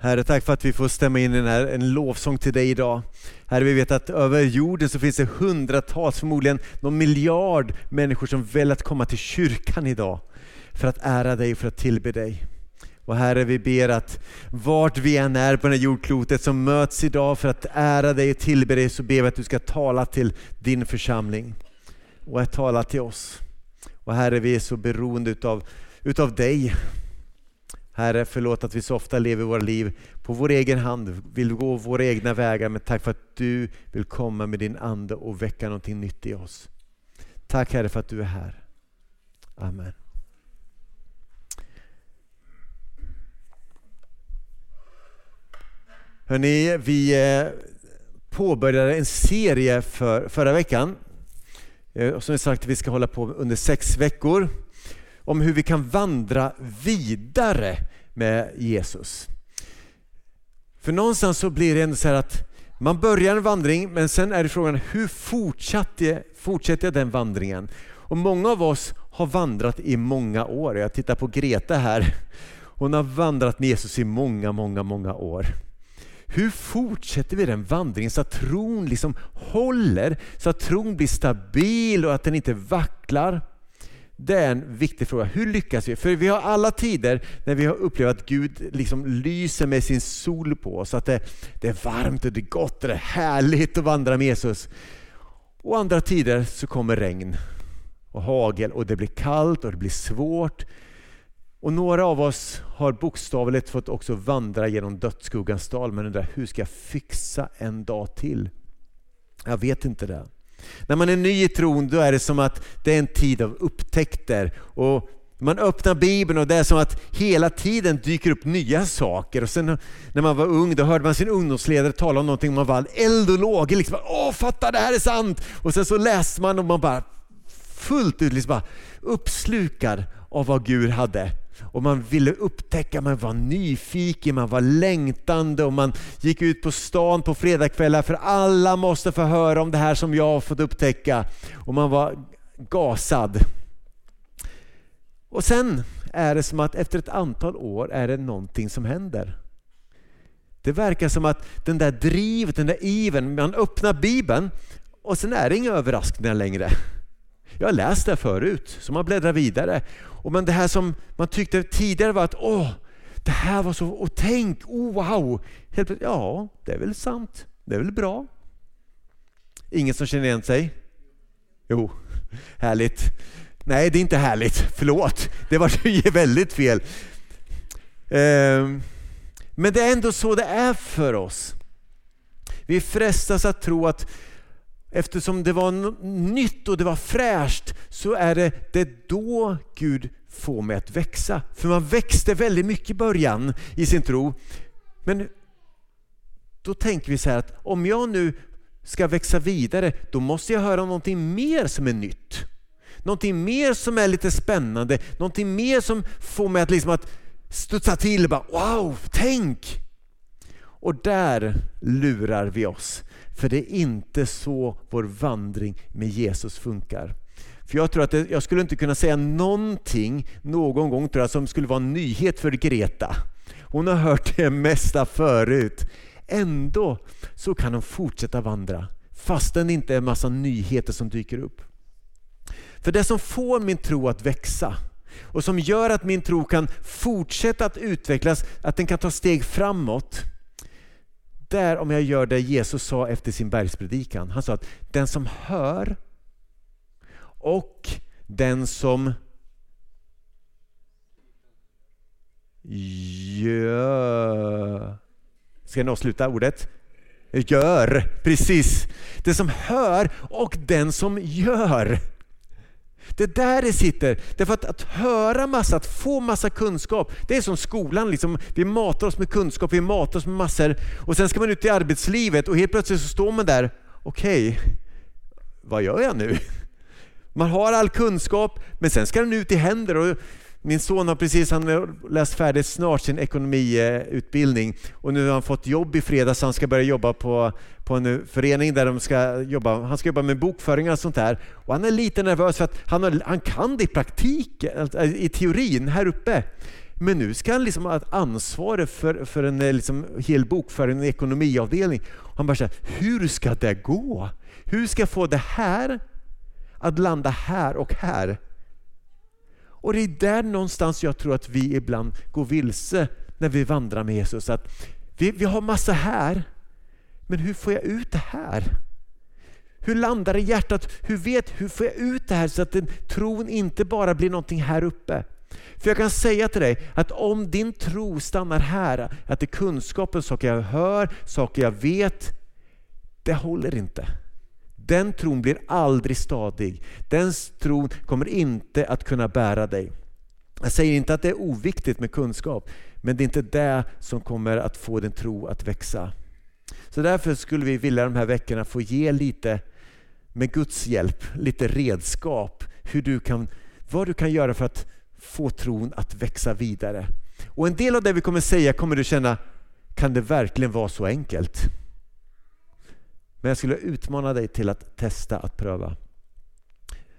Herre, tack för att vi får stämma in i här, en lovsång till dig idag. Herre, vi vet att över jorden så finns det hundratals, förmodligen någon miljard människor som väljer att komma till kyrkan idag för att ära dig och för att tillbe dig. Och Herre, vi ber att vart vi än är på det här jordklotet som möts idag för att ära dig och tillbe dig så ber vi att du ska tala till din församling och att tala till oss. Och Herre, vi är så beroende utav, utav dig. Herre, förlåt att vi så ofta lever våra liv på vår egen hand, vill gå våra egna vägar, men tack för att du vill komma med din Ande och väcka någonting nytt i oss. Tack Herre för att du är här. Amen. Hörrni, vi eh, påbörjade en serie för, förra veckan. Eh, som vi sagt, vi ska hålla på under sex veckor om hur vi kan vandra vidare med Jesus. För någonstans så blir det ändå så här att man börjar en vandring men sen är det frågan hur fortsätter, fortsätter jag den vandringen? Och många av oss har vandrat i många år. Jag tittar på Greta här. Hon har vandrat med Jesus i många, många, många år. Hur fortsätter vi den vandringen så att tron liksom håller, så att tron blir stabil och att den inte vacklar? Det är en viktig fråga. Hur lyckas vi? För vi har alla tider när vi har upplevt att Gud liksom lyser med sin sol på oss. Att det, det är varmt och det är gott och det är härligt att vandra med Jesus. Och andra tider så kommer regn och hagel och det blir kallt och det blir svårt. Och några av oss har bokstavligt fått också vandra genom dödsskuggans dal men undrar hur ska jag fixa en dag till? Jag vet inte det. När man är ny i tron då är det som att det är en tid av upptäckter. Och man öppnar Bibeln och det är som att hela tiden dyker upp nya saker. Och sen när man var ung då hörde man sin ungdomsledare tala om någonting, man var eld och lågor. Liksom, Åh, fatta det här är sant! Och sen så läste man och man bara fullt ut liksom bara uppslukad av vad Gud hade och man ville upptäcka, man var nyfiken, man var längtande och man gick ut på stan på fredagskvällar för alla måste få höra om det här som jag har fått upptäcka. Och man var gasad. Och sen är det som att efter ett antal år är det någonting som händer. Det verkar som att den där drivet, den där iven, man öppnar Bibeln och sen är det inga överraskningar längre. Jag har läst det förut, så man bläddrar vidare. Och men det här som man tyckte tidigare var att åh, det här var så, och tänk, oh, wow. Helt ja, det är väl sant. Det är väl bra. Ingen som känner igen sig? Jo, härligt. Nej, det är inte härligt. Förlåt, det var väldigt fel. Ehm, men det är ändå så det är för oss. Vi frestas att tro att eftersom det var nytt och det var fräscht så är det, det då Gud får mig att växa. För man växte väldigt mycket i början i sin tro. Men då tänker vi så här att om jag nu ska växa vidare då måste jag höra någonting mer som är nytt. Någonting mer som är lite spännande, någonting mer som får mig att, liksom att studsa till. Bara, wow, tänk! Och där lurar vi oss. För det är inte så vår vandring med Jesus funkar. För jag tror att det, jag skulle inte kunna säga någonting någon gång tror jag, som skulle vara en nyhet för Greta. Hon har hört det mesta förut. Ändå så kan hon fortsätta vandra fastän det inte är en massa nyheter som dyker upp. För det som får min tro att växa och som gör att min tro kan fortsätta att utvecklas, att den kan ta steg framåt, där om jag gör det Jesus sa efter sin bergspredikan. Han sa att den som hör och den som gör... Ska jag avsluta ordet? Gör, precis. Den som hör och den som gör. Det är där det sitter. Därför att, att höra massa, att få massa kunskap, det är som skolan. Liksom, vi matar oss med kunskap, vi matar oss med massor och sen ska man ut i arbetslivet och helt plötsligt så står man där, okej, okay, vad gör jag nu? Man har all kunskap, men sen ska den ut i händer. Och min son har precis han läst färdigt snart sin ekonomiutbildning och nu har han fått jobb i fredags. Han ska börja jobba på, på en förening där de ska jobba, han ska jobba med bokföring och sånt där. Och han är lite nervös för att han, har, han kan det i praktiken, alltså, i teorin här uppe. Men nu ska han liksom ha ansvaret för, för en liksom, hel bokföring, en ekonomiavdelning. Han bara säger, hur ska det gå? Hur ska jag få det här att landa här och här? Och det är där någonstans jag tror att vi ibland går vilse när vi vandrar med Jesus. Att vi, vi har massa här, men hur får jag ut det här? Hur landar det i hjärtat? Hur, vet, hur får jag ut det här så att den, tron inte bara blir någonting här uppe? För jag kan säga till dig att om din tro stannar här, att det är kunskapen, saker jag hör, saker jag vet, det håller inte. Den tron blir aldrig stadig. Den tron kommer inte att kunna bära dig. Jag säger inte att det är oviktigt med kunskap, men det är inte det som kommer att få din tro att växa. Så därför skulle vi vilja de här veckorna få ge lite, med Guds hjälp, lite redskap, hur du kan, vad du kan göra för att få tron att växa vidare. Och en del av det vi kommer säga kommer du känna, kan det verkligen vara så enkelt? Men jag skulle utmana dig till att testa att pröva.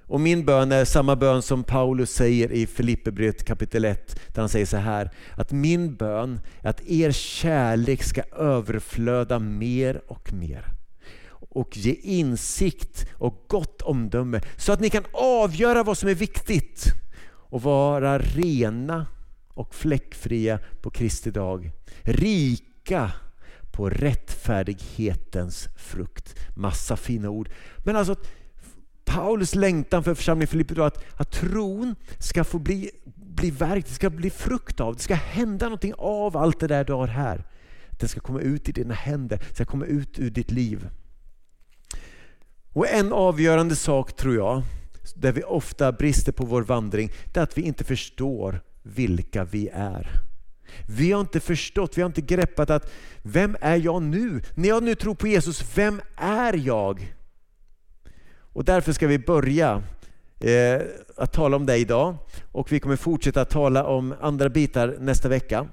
Och min bön är samma bön som Paulus säger i Filipperbrevet kapitel 1, där han säger så här, att min bön är att er kärlek ska överflöda mer och mer och ge insikt och gott omdöme så att ni kan avgöra vad som är viktigt och vara rena och fläckfria på Kristi dag. Rika på rättfärdighetens frukt. Massa fina ord. Men alltså Paulus längtan för församlingen Filippi att, att tron ska få bli, bli verk, det ska bli frukt av, det ska hända någonting av allt det där du har här. Den ska komma ut i dina händer, det ska komma ut ur ditt liv. Och en avgörande sak tror jag, där vi ofta brister på vår vandring, det är att vi inte förstår vilka vi är. Vi har inte förstått, vi har inte greppat att vem är jag nu? När jag nu tror på Jesus, vem är jag? Och därför ska vi börja eh, att tala om det idag och vi kommer fortsätta att tala om andra bitar nästa vecka.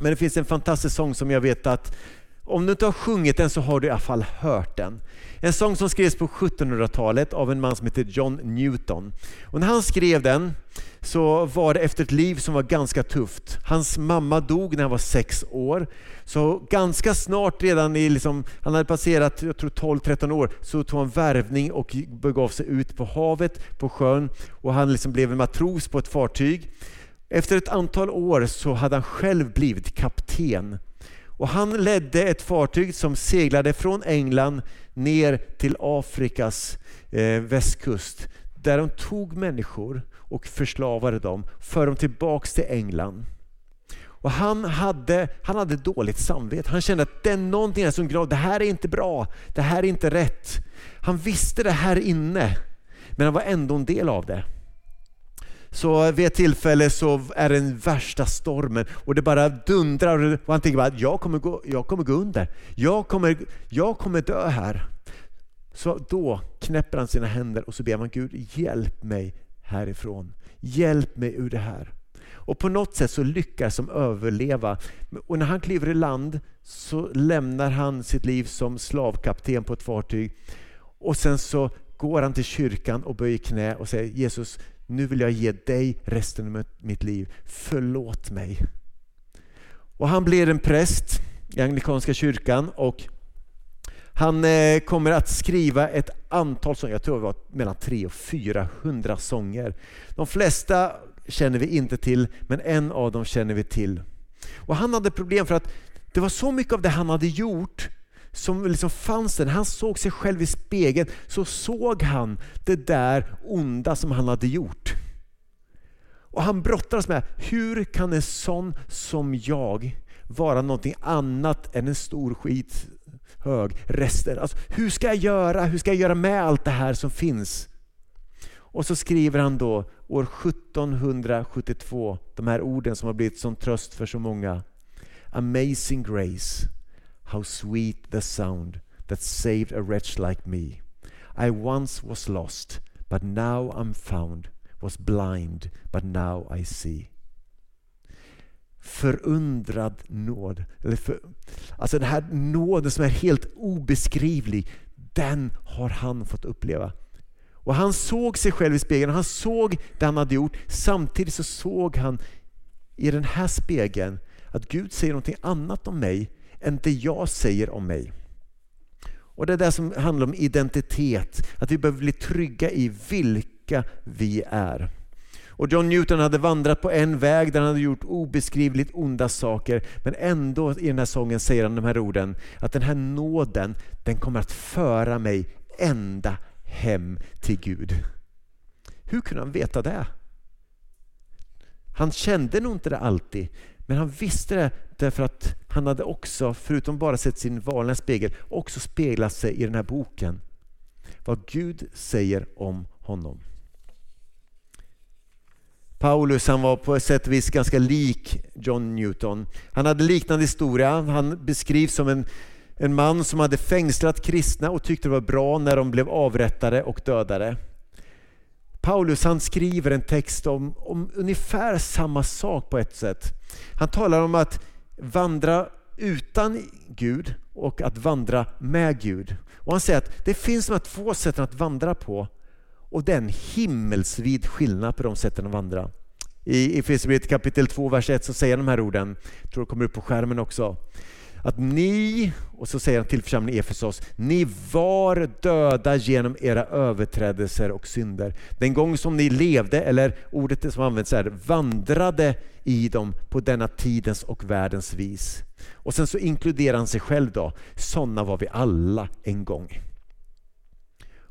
Men det finns en fantastisk sång som jag vet att om du inte har sjungit den så har du i alla fall hört den. En sång som skrevs på 1700-talet av en man som heter John Newton. Och när han skrev den så var det efter ett liv som var ganska tufft. Hans mamma dog när han var sex år. Så ganska snart, redan i liksom, han hade passerat 12-13 år, så tog han värvning och begav sig ut på havet, på sjön. Och han liksom blev en matros på ett fartyg. Efter ett antal år så hade han själv blivit kapten. Och han ledde ett fartyg som seglade från England ner till Afrikas eh, västkust där de tog människor och förslavade dem, för dem tillbaks till England. Och han hade, han hade dåligt samvete. Han kände att det är någonting som grav, det här är inte bra, det här är inte rätt. Han visste det här inne, men han var ändå en del av det. Så vid ett tillfälle så är det den värsta stormen och det bara dundrar och han tänker bara jag kommer gå, jag kommer gå under. Jag kommer, jag kommer dö här. Så då knäpper han sina händer och så ber man Gud hjälp mig härifrån. Hjälp mig ur det här. Och på något sätt så lyckas de överleva. Och när han kliver i land så lämnar han sitt liv som slavkapten på ett fartyg. Och sen så går han till kyrkan och böjer knä och säger Jesus, nu vill jag ge dig resten av mitt liv. Förlåt mig. Och han blir en präst i anglikanska kyrkan och han eh, kommer att skriva ett antal sånger, jag tror det var mellan 300 och 400 sånger. De flesta känner vi inte till, men en av dem känner vi till. Och Han hade problem för att det var så mycket av det han hade gjort som liksom fanns där. Han såg sig själv i spegeln så såg han det där onda som han hade gjort. Och Han brottades med, hur kan en sån som jag vara någonting annat än en stor skithög rester? Alltså, hur ska jag göra? Hur ska jag göra med allt det här som finns? Och så skriver han då år 1772 de här orden som har blivit som tröst för så många. Amazing grace How sweet the sound that saved a wretch like me. I once was lost, but now I'm found, was blind, but now I see. Förundrad nåd. Eller för, alltså den här nåden som är helt obeskrivlig, den har han fått uppleva. Och Han såg sig själv i spegeln, han såg det han hade gjort. Samtidigt så såg han i den här spegeln att Gud säger något annat om mig än det jag säger om mig. Och Det är det som handlar om identitet, att vi behöver bli trygga i vilka vi är. Och John Newton hade vandrat på en väg där han hade gjort obeskrivligt onda saker. Men ändå i den här sången säger han de här orden. Att den här nåden, den kommer att föra mig ända hem till Gud. Hur kunde han veta det? Han kände nog inte det alltid, men han visste det därför att han hade också, förutom bara sett sin vanliga spegel, också speglat sig i den här boken. Vad Gud säger om honom. Paulus han var på ett sätt och vis ganska lik John Newton. Han hade liknande historia. Han beskrivs som en, en man som hade fängslat kristna och tyckte det var bra när de blev avrättade och dödade. Paulus han skriver en text om, om ungefär samma sak på ett sätt. Han talar om att vandra utan Gud och att vandra med Gud. Och Han säger att det finns de här två sätten att vandra på och det är en himmelsvid skillnad på de sätten att vandra. I Efesierbrevet kapitel 2, vers 1 så säger han de här orden, jag tror det kommer upp på skärmen också. Att ni, och så säger han till församlingen i Efesos, ni var döda genom era överträdelser och synder. Den gång som ni levde, eller ordet som används är vandrade i dem på denna tidens och världens vis. Och sen så inkluderar han sig själv då, sådana var vi alla en gång.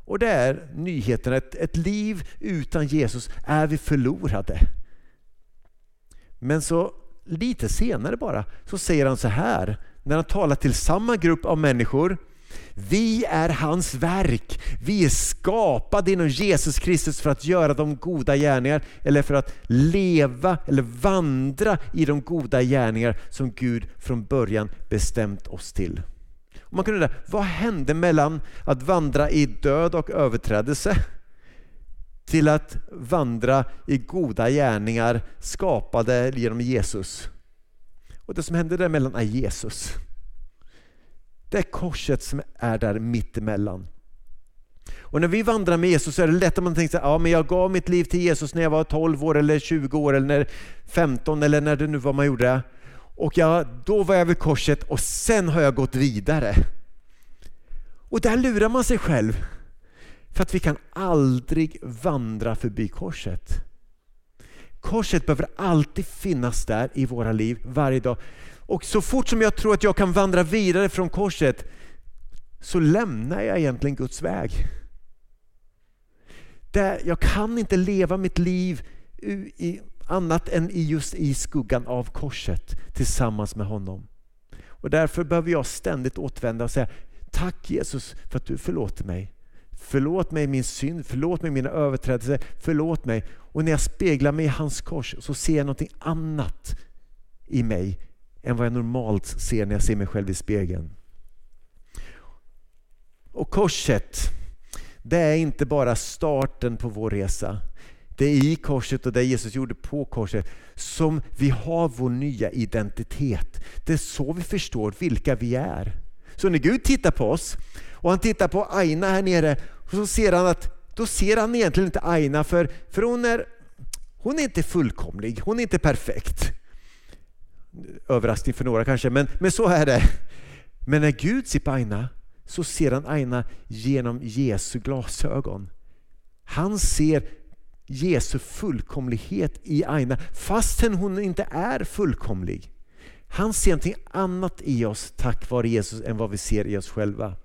Och det är nyheten, ett, ett liv utan Jesus är vi förlorade. Men så lite senare bara så säger han så här, när han talar till samma grupp av människor. Vi är hans verk. Vi är skapade inom Jesus Kristus för att göra de goda gärningar eller för att leva eller vandra i de goda gärningar som Gud från början bestämt oss till. Och man kan undra, vad hände mellan att vandra i död och överträdelse till att vandra i goda gärningar skapade genom Jesus? Och det som hände däremellan är Jesus. Det är korset som är där mittemellan. Och när vi vandrar med Jesus så är det lätt att man tänker att ja, men jag gav mitt liv till Jesus när jag var 12 år eller 20 år eller 15 eller när det nu var man gjorde. Och jag, då var jag vid korset och sen har jag gått vidare. Och där lurar man sig själv. För att vi kan aldrig vandra förbi korset. Korset behöver alltid finnas där i våra liv varje dag. Och så fort som jag tror att jag kan vandra vidare från korset så lämnar jag egentligen Guds väg. Där jag kan inte leva mitt liv i annat än just i skuggan av korset tillsammans med honom. Och Därför behöver jag ständigt återvända och säga Tack Jesus för att du förlåter mig. Förlåt mig min synd, förlåt mig mina överträdelser, förlåt mig. Och när jag speglar mig i hans kors så ser jag något annat i mig än vad jag normalt ser när jag ser mig själv i spegeln. Och korset, det är inte bara starten på vår resa. Det är i korset och det Jesus gjorde på korset som vi har vår nya identitet. Det är så vi förstår vilka vi är. Så när Gud tittar på oss och han tittar på Aina här nere och så ser han att då ser han egentligen inte Aina för, för hon, är, hon är inte fullkomlig, hon är inte perfekt. Överraskning för några kanske, men, men så är det. Men när Gud ser på Aina så ser han Aina genom Jesu glasögon. Han ser Jesu fullkomlighet i Aina fastän hon inte är fullkomlig. Han ser någonting annat i oss tack vare Jesus än vad vi ser i oss själva.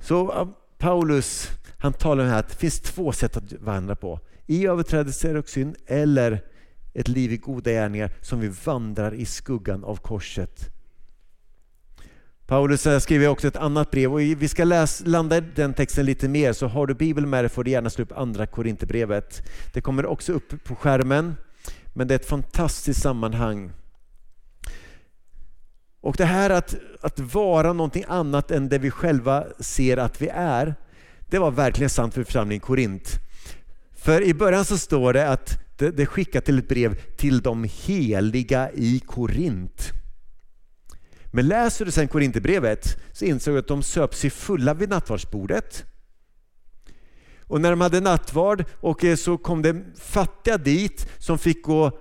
Så Paulus han talar om att det finns två sätt att vandra på. I överträdelser och synd eller ett liv i goda gärningar som vi vandrar i skuggan av korset. Paulus eh, skriver också ett annat brev och vi ska läs, landa i den texten lite mer så har du Bibeln med dig får du gärna slå upp andra Korinthierbrevet. Det kommer också upp på skärmen men det är ett fantastiskt sammanhang. Och det här att, att vara någonting annat än det vi själva ser att vi är, det var verkligen sant för församlingen Korint. För i början så står det att det, det skickat till ett brev till de heliga i Korint. Men läser du sen Korinthierbrevet så insåg du att de söp sig fulla vid nattvardsbordet. Och när de hade nattvard och eh, så kom det fattiga dit som fick gå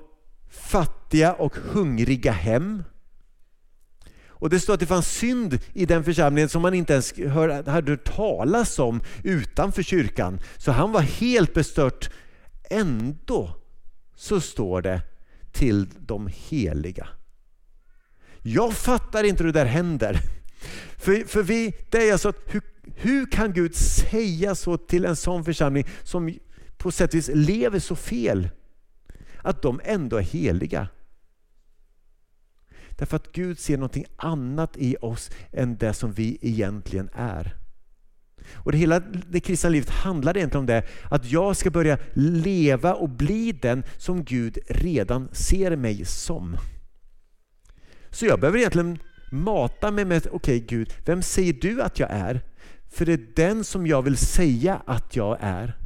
fattiga och hungriga hem. Och Det står att det fanns synd i den församlingen som man inte ens hör, hade hört talas om utanför kyrkan. Så han var helt bestört. Ändå så står det till de heliga. Jag fattar inte hur det där händer. För, för vi, det är alltså, hur, hur kan Gud säga så till en sån församling som på sätt och vis lever så fel? Att de ändå är heliga. Därför att Gud ser någonting annat i oss än det som vi egentligen är. Och det hela det kristna livet handlar egentligen om det, att jag ska börja leva och bli den som Gud redan ser mig som. Så jag behöver egentligen mata mig med, okej okay, Gud, vem säger du att jag är? För det är den som jag vill säga att jag är.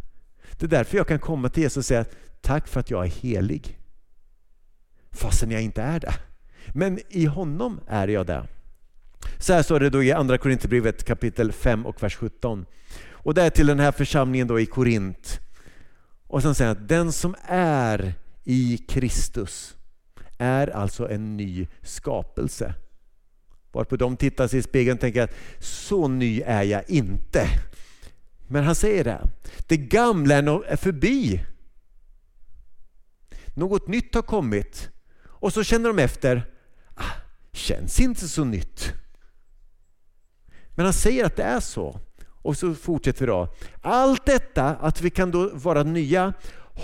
Det är därför jag kan komma till Jesus och säga, tack för att jag är helig. Fastän jag inte är det. Men i honom är jag det. Så här står det då i Andra Korinthierbrevet kapitel 5 och vers 17. Och det är till den här församlingen då i Korint. Och sen säger han att den som är i Kristus är alltså en ny skapelse. Varpå de tittar sig i spegeln och tänker att så ny är jag inte. Men han säger det, det gamla är förbi. Något nytt har kommit. Och så känner de efter, känns inte så nytt. Men han säger att det är så. Och så fortsätter vi då. Allt detta, att vi kan då vara nya,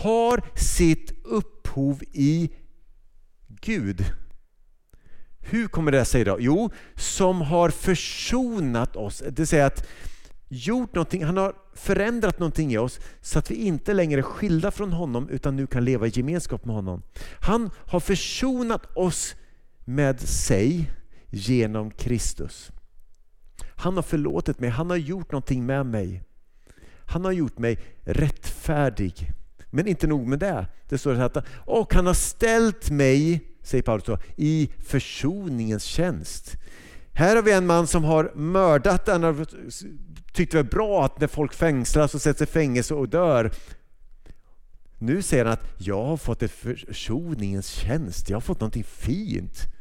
har sitt upphov i Gud. Hur kommer det sig då? Jo, som har försonat oss. Det vill säga att gjort någonting, han har förändrat någonting i oss så att vi inte längre är skilda från honom utan nu kan leva i gemenskap med honom. Han har försonat oss med sig genom Kristus. Han har förlåtit mig, han har gjort någonting med mig. Han har gjort mig rättfärdig. Men inte nog med det. Det står att och han har ställt mig, säger Paulus då, i försoningens tjänst. Här har vi en man som har mördat, han har tyckt det var bra att när folk fängslas och sätts i fängelse och dör. Nu säger han att jag har fått ett försoningens tjänst, jag har fått någonting fint.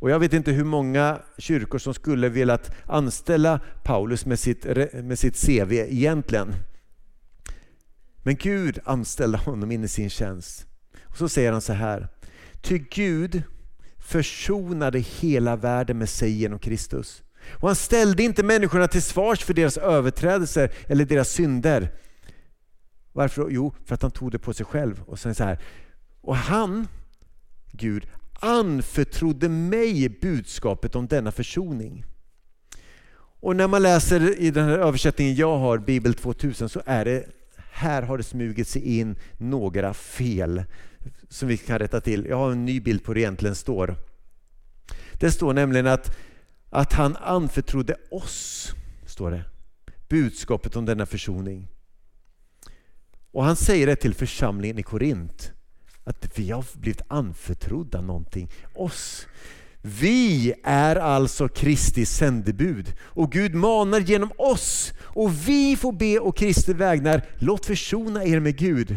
Och Jag vet inte hur många kyrkor som skulle velat anställa Paulus med sitt, med sitt CV egentligen. Men Gud anställde honom in i sin tjänst. Och Så säger han så här. Ty Gud försonade hela världen med sig genom Kristus. Och han ställde inte människorna till svars för deras överträdelser eller deras synder. Varför? Jo, för att han tog det på sig själv. Och sen så här. Och han, Gud, anförtrodde mig budskapet om denna försoning. Och när man läser i den här översättningen jag har, Bibel 2000, så är det här har det smugit sig in några fel som vi kan rätta till. Jag har en ny bild på hur det egentligen står. Det står nämligen att, att han anförtrodde oss, står det, budskapet om denna försoning. Och han säger det till församlingen i Korint att vi har blivit anförtrodda någonting. Oss. Vi är alltså Kristi sändebud och Gud manar genom oss och vi får be och Kristi vägnar, låt försona er med Gud.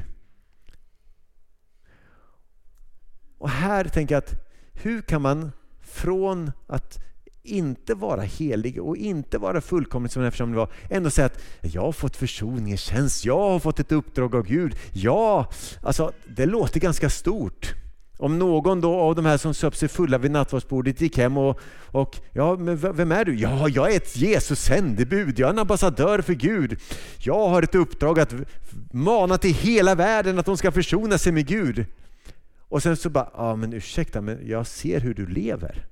Och här tänker jag att hur kan man från att inte vara helig och inte vara fullkomlig som den här församlingen var, ändå säga att jag har fått försoningens tjänst, jag har fått ett uppdrag av Gud. Ja, alltså det låter ganska stort. Om någon då av de här som söp sig fulla vid nattvardsbordet gick hem och, och ja, men vem är du? Ja, jag är ett Jesus sändebud, jag är en ambassadör för Gud. Jag har ett uppdrag att mana till hela världen att de ska försona sig med Gud. Och sen så bara, ja men ursäkta, men jag ser hur du lever.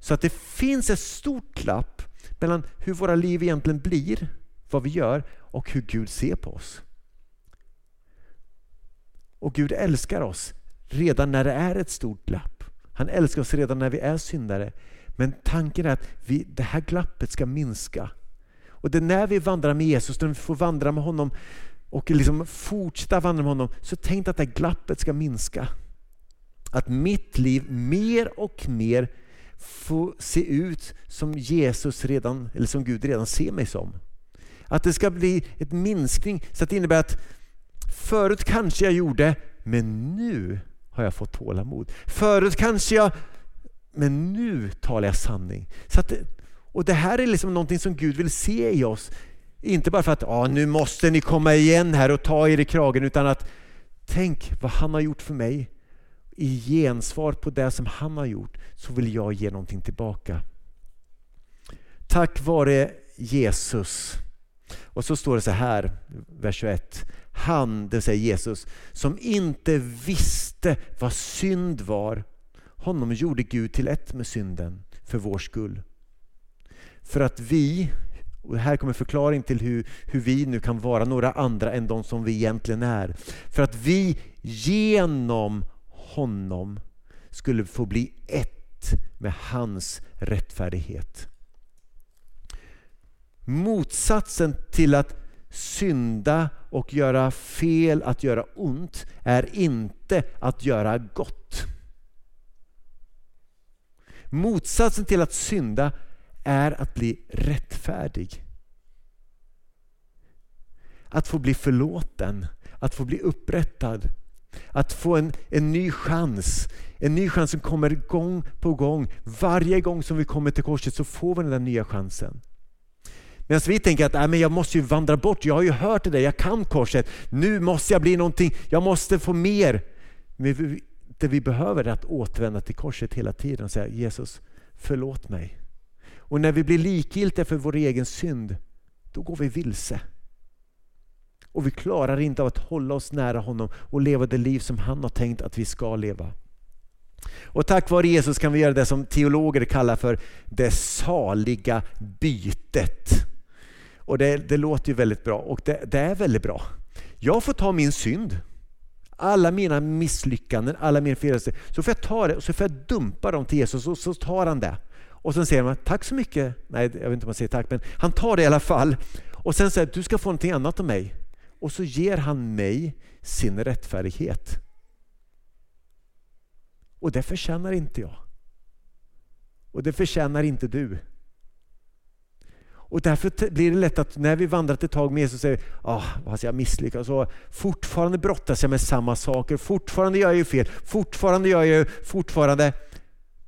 Så att det finns ett stort glapp mellan hur våra liv egentligen blir, vad vi gör och hur Gud ser på oss. Och Gud älskar oss redan när det är ett stort glapp. Han älskar oss redan när vi är syndare. Men tanken är att vi, det här glappet ska minska. Och det är när vi vandrar med Jesus, när vi får vandra med honom och liksom fortsätta vandra med honom, så tänk att det här glappet ska minska. Att mitt liv mer och mer få se ut som Jesus redan, eller som Gud redan ser mig som. Att det ska bli ett minskning så att det innebär att förut kanske jag gjorde, men nu har jag fått tålamod. Förut kanske jag, men nu talar jag sanning. Så att, och Det här är liksom någonting som Gud vill se i oss. Inte bara för att ah, nu måste ni komma igen här och ta er i kragen, utan att tänk vad han har gjort för mig. I gensvar på det som han har gjort så vill jag ge någonting tillbaka. Tack vare Jesus. Och så står det så här, vers 21. Han, det vill säga Jesus, som inte visste vad synd var, honom gjorde Gud till ett med synden för vår skull. För att vi, och här kommer förklaring till hur, hur vi nu kan vara några andra än de som vi egentligen är. För att vi genom honom skulle få bli ett med hans rättfärdighet. Motsatsen till att synda och göra fel, att göra ont, är inte att göra gott. Motsatsen till att synda är att bli rättfärdig. Att få bli förlåten, att få bli upprättad. Att få en, en ny chans. En ny chans som kommer gång på gång. Varje gång som vi kommer till korset så får vi den där nya chansen. Medan vi tänker att äh, men jag måste ju vandra bort, jag har ju hört det där, jag kan korset. Nu måste jag bli någonting, jag måste få mer. Men det vi behöver är att återvända till korset hela tiden och säga Jesus, förlåt mig. Och när vi blir likgiltiga för vår egen synd, då går vi vilse. Och vi klarar inte av att hålla oss nära honom och leva det liv som han har tänkt att vi ska leva. Och tack vare Jesus kan vi göra det som teologer kallar för det saliga bytet. Och det, det låter ju väldigt bra och det, det är väldigt bra. Jag får ta min synd alla mina misslyckanden, alla mina felsteg. så får jag ta det och så får jag dumpa dem till Jesus och så tar han det. Och sen säger man tack så mycket. Nej, jag vet inte om man säger tack, men han tar det i alla fall. Och sen säger du ska få någonting annat av mig. Och så ger han mig sin rättfärdighet. Och det förtjänar inte jag. Och det förtjänar inte du. Och därför blir det lätt att när vi vandrat ett tag med Jesus säger ah, alltså jag misslyckats och fortfarande brottas jag med samma saker, fortfarande gör jag ju fel, fortfarande gör jag ju fortfarande.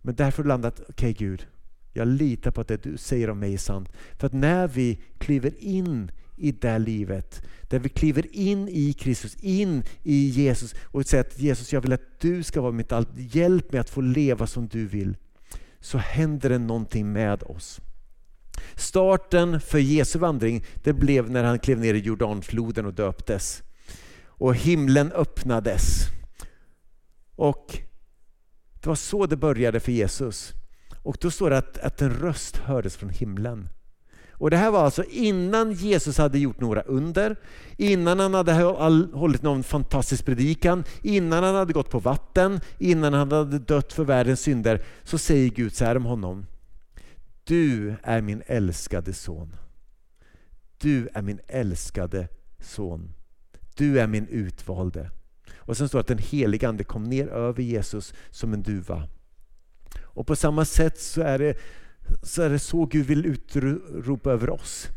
Men därför landat, okej okay, Gud, jag litar på att det du säger om mig är sant. För att när vi kliver in i det livet, där vi kliver in i Kristus, in i Jesus och säger att Jesus, jag vill att du ska vara mitt allt. Hjälp mig att få leva som du vill. Så händer det någonting med oss. Starten för Jesu vandring det blev när han klev ner i Jordanfloden och döptes. Och himlen öppnades. Och Det var så det började för Jesus. Och Då står det att, att en röst hördes från himlen. Och Det här var alltså innan Jesus hade gjort några under, innan han hade hållit någon fantastisk predikan, innan han hade gått på vatten, innan han hade dött för världens synder, så säger Gud så här om honom. Du är min älskade son. Du är min älskade son. Du är min utvalde. Och sen står det att den helige Ande kom ner över Jesus som en duva. Och på samma sätt så är det så, är det så Gud vill utropa över oss.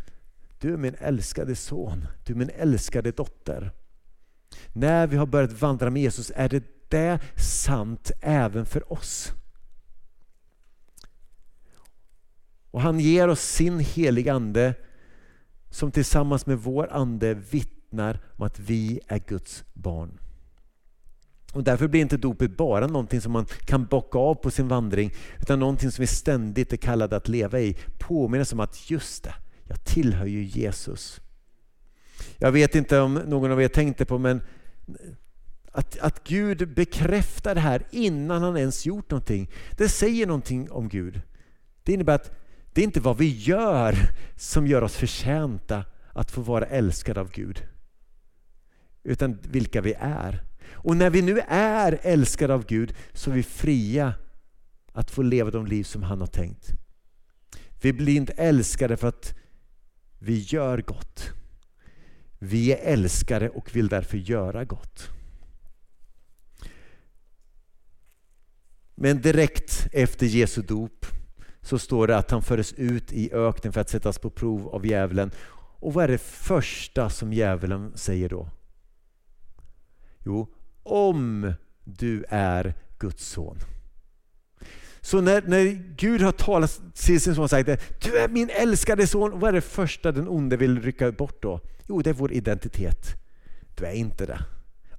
Du är min älskade son, du är min älskade dotter. När vi har börjat vandra med Jesus är det det sant även för oss. Och han ger oss sin heliga Ande som tillsammans med vår ande vittnar om att vi är Guds barn. Och därför blir inte dopet bara någonting som man kan bocka av på sin vandring utan någonting som vi ständigt är kallade att leva i. Påminnas om att just det, jag tillhör ju Jesus. Jag vet inte om någon av er tänkte på men att, att Gud bekräftar det här innan han ens gjort någonting. Det säger någonting om Gud. Det innebär att det är inte vad vi gör som gör oss förtjänta att få vara älskade av Gud. Utan vilka vi är. Och när vi nu är älskade av Gud så är vi fria att få leva de liv som han har tänkt. Vi blir inte älskade för att vi gör gott. Vi är älskade och vill därför göra gott. Men direkt efter Jesu dop så står det att han fördes ut i öknen för att sättas på prov av djävulen. Och vad är det första som djävulen säger då? Jo, om du är Guds son. Så när, när Gud har talat till sin son och sagt du är min älskade son, vad är det första den onde vill rycka bort då? Jo, det är vår identitet. Du är inte det.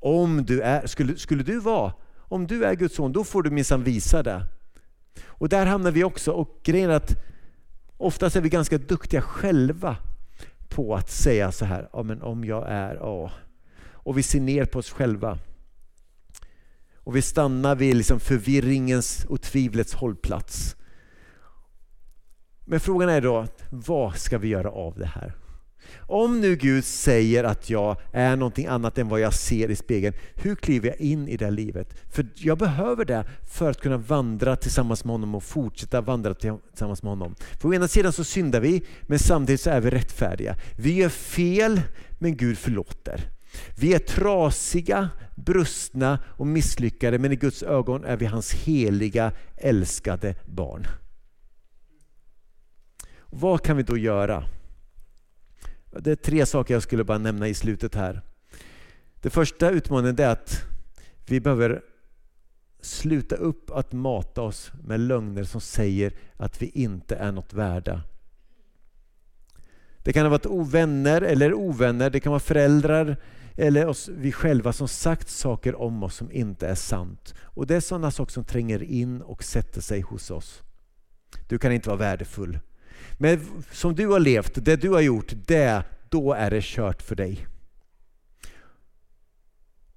Om du är, skulle, skulle du vara, om du är Guds son, då får du minsann visa det. Och där hamnar vi också. Och grejen är att oftast är vi ganska duktiga själva på att säga så här, ja, men om jag är, ja. Och vi ser ner på oss själva. Och vi stannar vid liksom förvirringens och tvivlets hållplats. Men frågan är då, vad ska vi göra av det här? Om nu Gud säger att jag är någonting annat än vad jag ser i spegeln, hur kliver jag in i det livet? För jag behöver det för att kunna vandra tillsammans med honom och fortsätta vandra tillsammans med honom. För å ena sidan så syndar vi, men samtidigt så är vi rättfärdiga. Vi gör fel, men Gud förlåter. Vi är trasiga, brustna och misslyckade, men i Guds ögon är vi hans heliga, älskade barn. Vad kan vi då göra? Det är tre saker jag skulle bara nämna i slutet här. Det första utmaningen är att vi behöver sluta upp att mata oss med lögner som säger att vi inte är något värda. Det kan ha varit ovänner eller ovänner, det kan vara föräldrar eller oss, vi själva som sagt saker om oss som inte är sant. Och Det är sådana saker som tränger in och sätter sig hos oss. Du kan inte vara värdefull. Men som du har levt, det du har gjort, det, då är det kört för dig.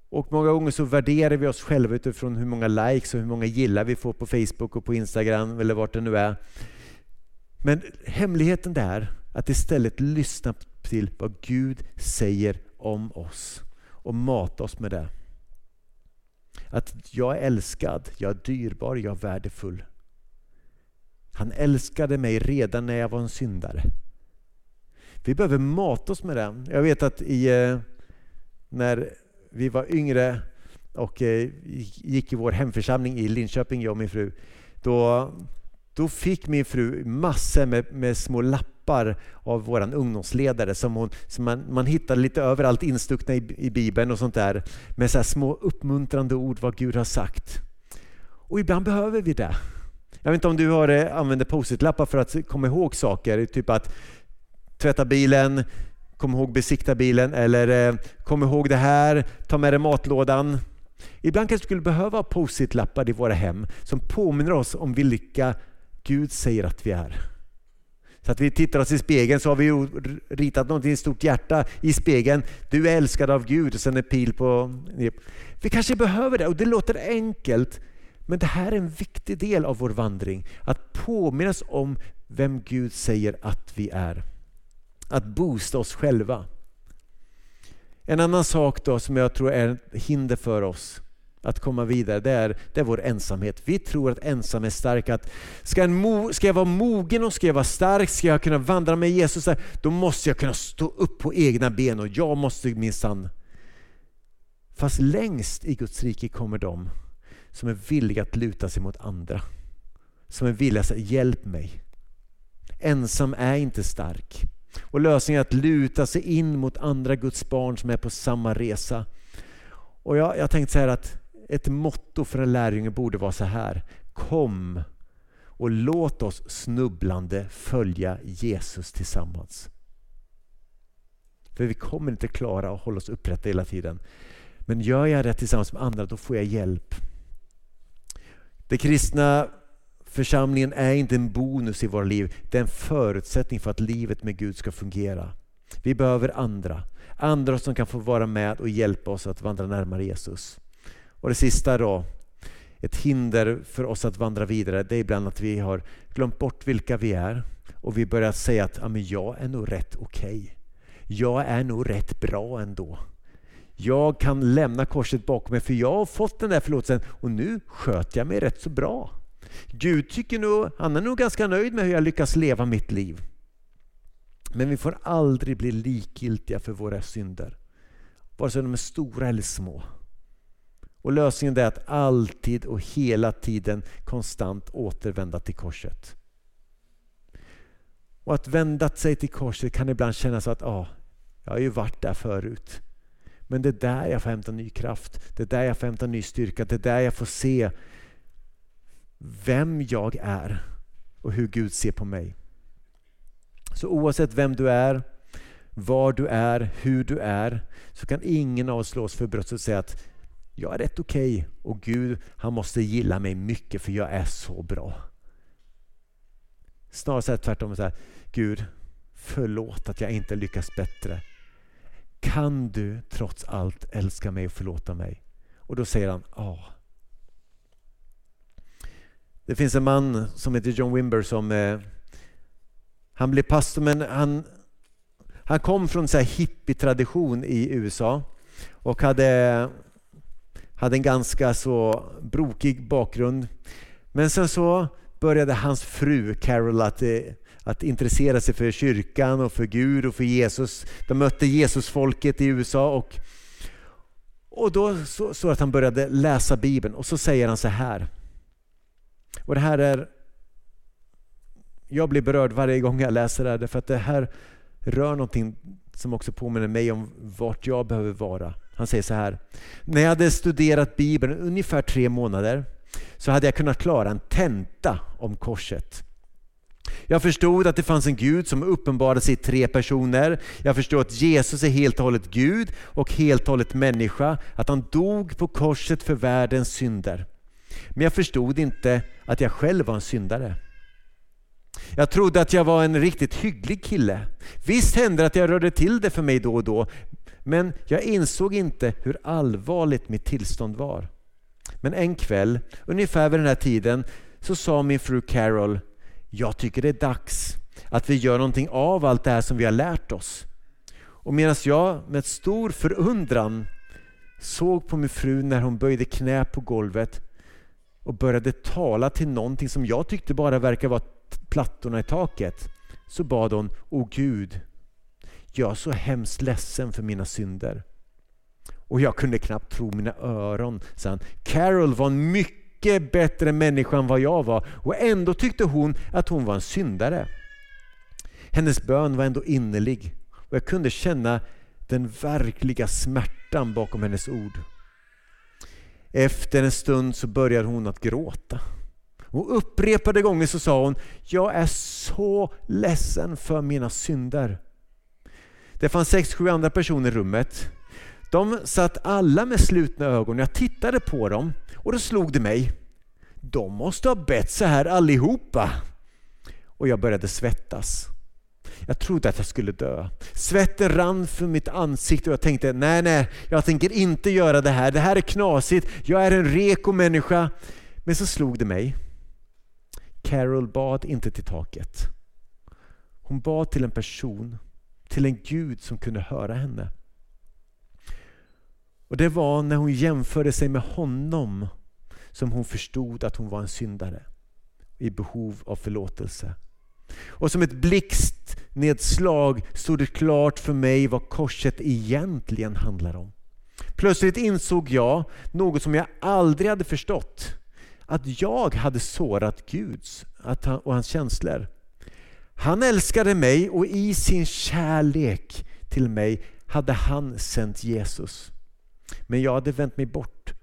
Och många gånger så värderar vi oss själva utifrån hur många likes och hur många gillar vi får på Facebook och på Instagram eller vart det nu är. Men hemligheten där att istället lyssna till vad Gud säger om oss och mata oss med det. Att jag är älskad, jag är dyrbar, jag är värdefull. Han älskade mig redan när jag var en syndare. Vi behöver mata oss med det. Jag vet att i, eh, när vi var yngre och eh, gick i vår hemförsamling i Linköping, jag och min fru, då, då fick min fru massor med, med små lappar av vår ungdomsledare som, hon, som man, man hittade lite överallt instuckna i, i Bibeln och sånt där med så små uppmuntrande ord vad Gud har sagt. Och ibland behöver vi det. Jag vet inte om du har, eh, använder post-it-lappar för att komma ihåg saker, typ att tvätta bilen, kom ihåg besikta bilen eller eh, kom ihåg det här, ta med dig matlådan. Ibland kanske vi skulle behöva post-it-lappar i våra hem som påminner oss om vilka Gud säger att vi är. Så att vi tittar oss i spegeln så har vi ritat något i ett stort hjärta i spegeln. Du är älskad av Gud och sen en pil på... Vi kanske behöver det och det låter enkelt men det här är en viktig del av vår vandring. Att påminnas om vem Gud säger att vi är. Att boosta oss själva. En annan sak då som jag tror är ett hinder för oss att komma vidare, det är, det är vår ensamhet. Vi tror att ensam är stark. Att ska, en ska jag vara mogen och ska jag vara stark, ska jag kunna vandra med Jesus, då måste jag kunna stå upp på egna ben och jag måste minsann. Fast längst i Guds rike kommer de som är villiga att luta sig mot andra. Som är villiga att säga hjälp mig. Ensam är inte stark. Och lösningen är att luta sig in mot andra Guds barn som är på samma resa. Och jag, jag tänkte så här att ett motto för en lärjunge borde vara så här. Kom och låt oss snubblande följa Jesus tillsammans. För vi kommer inte klara att hålla oss upprätta hela tiden. Men gör jag det tillsammans med andra, då får jag hjälp. Den kristna församlingen är inte en bonus i våra liv, det är en förutsättning för att livet med Gud ska fungera. Vi behöver andra, andra som kan få vara med och hjälpa oss att vandra närmare Jesus. Och det sista då, ett hinder för oss att vandra vidare, det är ibland att vi har glömt bort vilka vi är och vi börjar säga att men jag är nog rätt okej. Okay. Jag är nog rätt bra ändå. Jag kan lämna korset bakom mig för jag har fått den där förlåtelsen och nu sköter jag mig rätt så bra. Gud tycker nog, han är nog ganska nöjd med hur jag lyckas leva mitt liv. Men vi får aldrig bli likgiltiga för våra synder. Vare sig de är stora eller små. Och lösningen är att alltid och hela tiden konstant återvända till korset. Och att vända sig till korset kan ibland kännas att ah, jag har ju varit där förut. Men det är där jag får hämta ny kraft, det är där jag får hämta ny styrka, det är där jag får se vem jag är och hur Gud ser på mig. Så oavsett vem du är, var du är, hur du är, så kan ingen av oss slå oss för bröstet och säga att jag är rätt okej okay, och Gud han måste gilla mig mycket för jag är så bra. Snarare tvärtom, så här, Gud förlåt att jag inte lyckas bättre. Kan du trots allt älska mig och förlåta mig? Och då säger han ja. Det finns en man som heter John Wimber som eh, han blev pastor men han, han kom från en hippie-tradition i USA och hade, hade en ganska så brokig bakgrund. Men sen så började hans fru Carol att, eh, att intressera sig för kyrkan och för Gud och för Jesus. De mötte Jesusfolket i USA och, och då så, så att han började läsa Bibeln och så säger han så här. Och det här är jag blir berörd varje gång jag läser det här därför att det här rör någonting som också påminner mig om vart jag behöver vara. Han säger så här. När jag hade studerat Bibeln ungefär tre månader så hade jag kunnat klara en tenta om korset. Jag förstod att det fanns en Gud som uppenbarade sig i tre personer. Jag förstod att Jesus är helt och hållet Gud och helt och hållet människa. Att han dog på korset för världens synder. Men jag förstod inte att jag själv var en syndare. Jag trodde att jag var en riktigt hygglig kille. Visst hände det att jag rörde till det för mig då och då, men jag insåg inte hur allvarligt mitt tillstånd var. Men en kväll, ungefär vid den här tiden, så sa min fru Carol, jag tycker det är dags att vi gör någonting av allt det här som vi har lärt oss. Och medan jag med stor förundran såg på min fru när hon böjde knä på golvet och började tala till någonting som jag tyckte bara verkade vara plattorna i taket så bad hon, O Gud, jag är så hemskt ledsen för mina synder. Och jag kunde knappt tro mina öron, sa han. Carol var en mycket bättre människa än vad jag var och ändå tyckte hon att hon var en syndare. Hennes bön var ändå innerlig och jag kunde känna den verkliga smärtan bakom hennes ord. Efter en stund så började hon att gråta. Och upprepade gånger så sa hon, jag är så ledsen för mina synder. Det fanns sex, sju andra personer i rummet. De satt alla med slutna ögon. Jag tittade på dem och då slog det mig. De måste ha bett så här allihopa. Och jag började svettas. Jag trodde att jag skulle dö. Svetten rann för mitt ansikte och jag tänkte, nej nej, jag tänker inte göra det här. Det här är knasigt. Jag är en reko människa. Men så slog det mig. Carol bad inte till taket. Hon bad till en person, till en Gud som kunde höra henne. Och Det var när hon jämförde sig med honom som hon förstod att hon var en syndare i behov av förlåtelse. Och som ett blixtnedslag stod det klart för mig vad korset egentligen handlar om. Plötsligt insåg jag något som jag aldrig hade förstått att jag hade sårat Guds och hans känslor. Han älskade mig och i sin kärlek till mig hade han sänt Jesus. Men jag hade vänt mig bort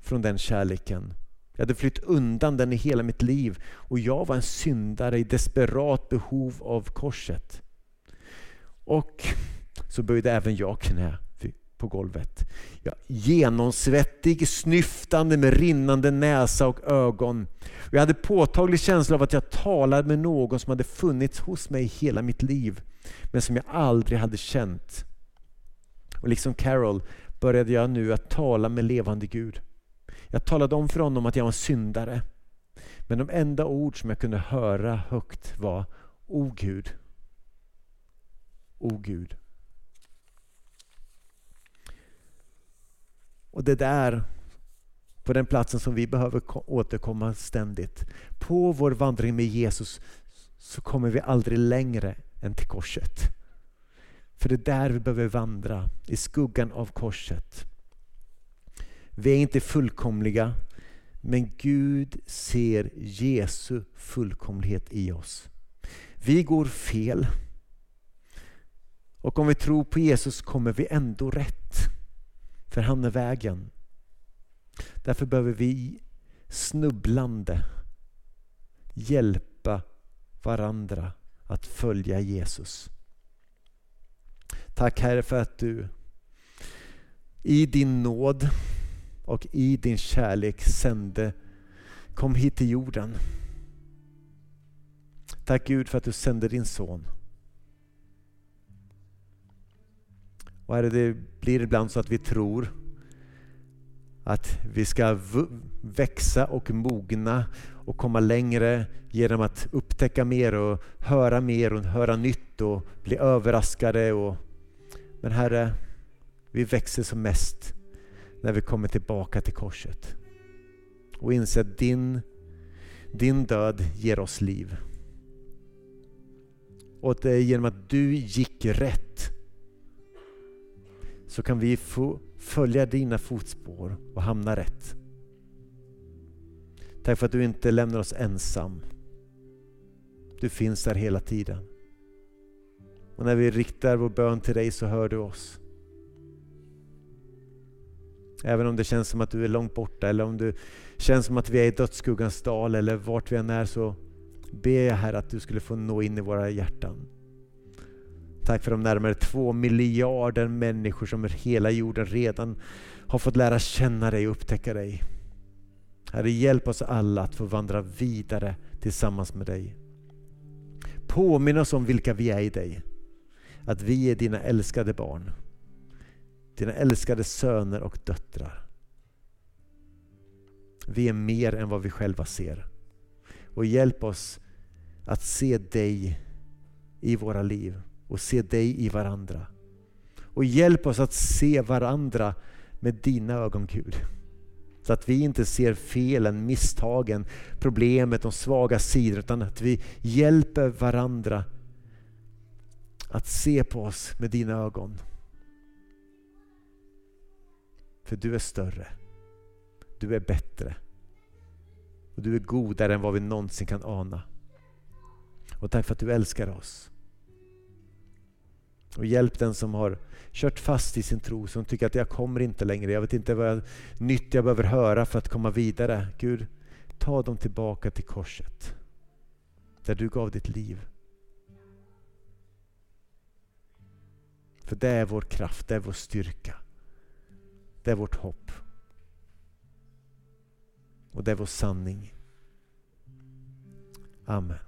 från den kärleken. Jag hade flytt undan den i hela mitt liv och jag var en syndare i desperat behov av korset. Och så böjde även jag knä på golvet. Ja, genomsvettig, snyftande med rinnande näsa och ögon. Jag hade påtaglig känsla av att jag talade med någon som hade funnits hos mig hela mitt liv, men som jag aldrig hade känt. Och liksom Carol började jag nu att tala med levande Gud. Jag talade om för honom att jag var syndare. Men de enda ord som jag kunde höra högt var O Gud, O Gud. Och det är där, på den platsen som vi behöver återkomma ständigt. På vår vandring med Jesus så kommer vi aldrig längre än till korset. För det är där vi behöver vandra, i skuggan av korset. Vi är inte fullkomliga, men Gud ser Jesu fullkomlighet i oss. Vi går fel. Och om vi tror på Jesus kommer vi ändå rätt. För han är vägen. Därför behöver vi snubblande hjälpa varandra att följa Jesus. Tack Herre för att du i din nåd och i din kärlek sände, kom hit till jorden. Tack Gud för att du sände din son. Och Herre, det blir ibland så att vi tror att vi ska växa och mogna och komma längre genom att upptäcka mer och höra mer och höra nytt och bli överraskade. Och... Men Herre, vi växer som mest när vi kommer tillbaka till korset och inser att din, din död ger oss liv. Och att det är genom att du gick rätt så kan vi få följa dina fotspår och hamna rätt. Tack för att du inte lämnar oss ensam. Du finns där hela tiden. Och när vi riktar vår bön till dig så hör du oss. Även om det känns som att du är långt borta eller om det känns som att vi är i dödsskuggans dal eller vart vi än är så ber jag här att du skulle få nå in i våra hjärtan. Tack för de närmare två miljarder människor som hela jorden redan har fått lära känna dig och upptäcka dig. Herre, hjälp oss alla att få vandra vidare tillsammans med dig. Påminn oss om vilka vi är i dig. Att vi är dina älskade barn. Dina älskade söner och döttrar. Vi är mer än vad vi själva ser. Och hjälp oss att se dig i våra liv och se dig i varandra. Och hjälp oss att se varandra med dina ögon Gud. Så att vi inte ser felen, misstagen, problemet, de svaga sidorna utan att vi hjälper varandra att se på oss med dina ögon. För du är större. Du är bättre. Och du är godare än vad vi någonsin kan ana. Och tack för att du älskar oss. Och hjälp den som har kört fast i sin tro, som tycker att jag kommer inte längre, jag vet inte vad nytt jag behöver höra för att komma vidare. Gud, ta dem tillbaka till korset. Där du gav ditt liv. För det är vår kraft, det är vår styrka. Det är vårt hopp. Och det är vår sanning. Amen.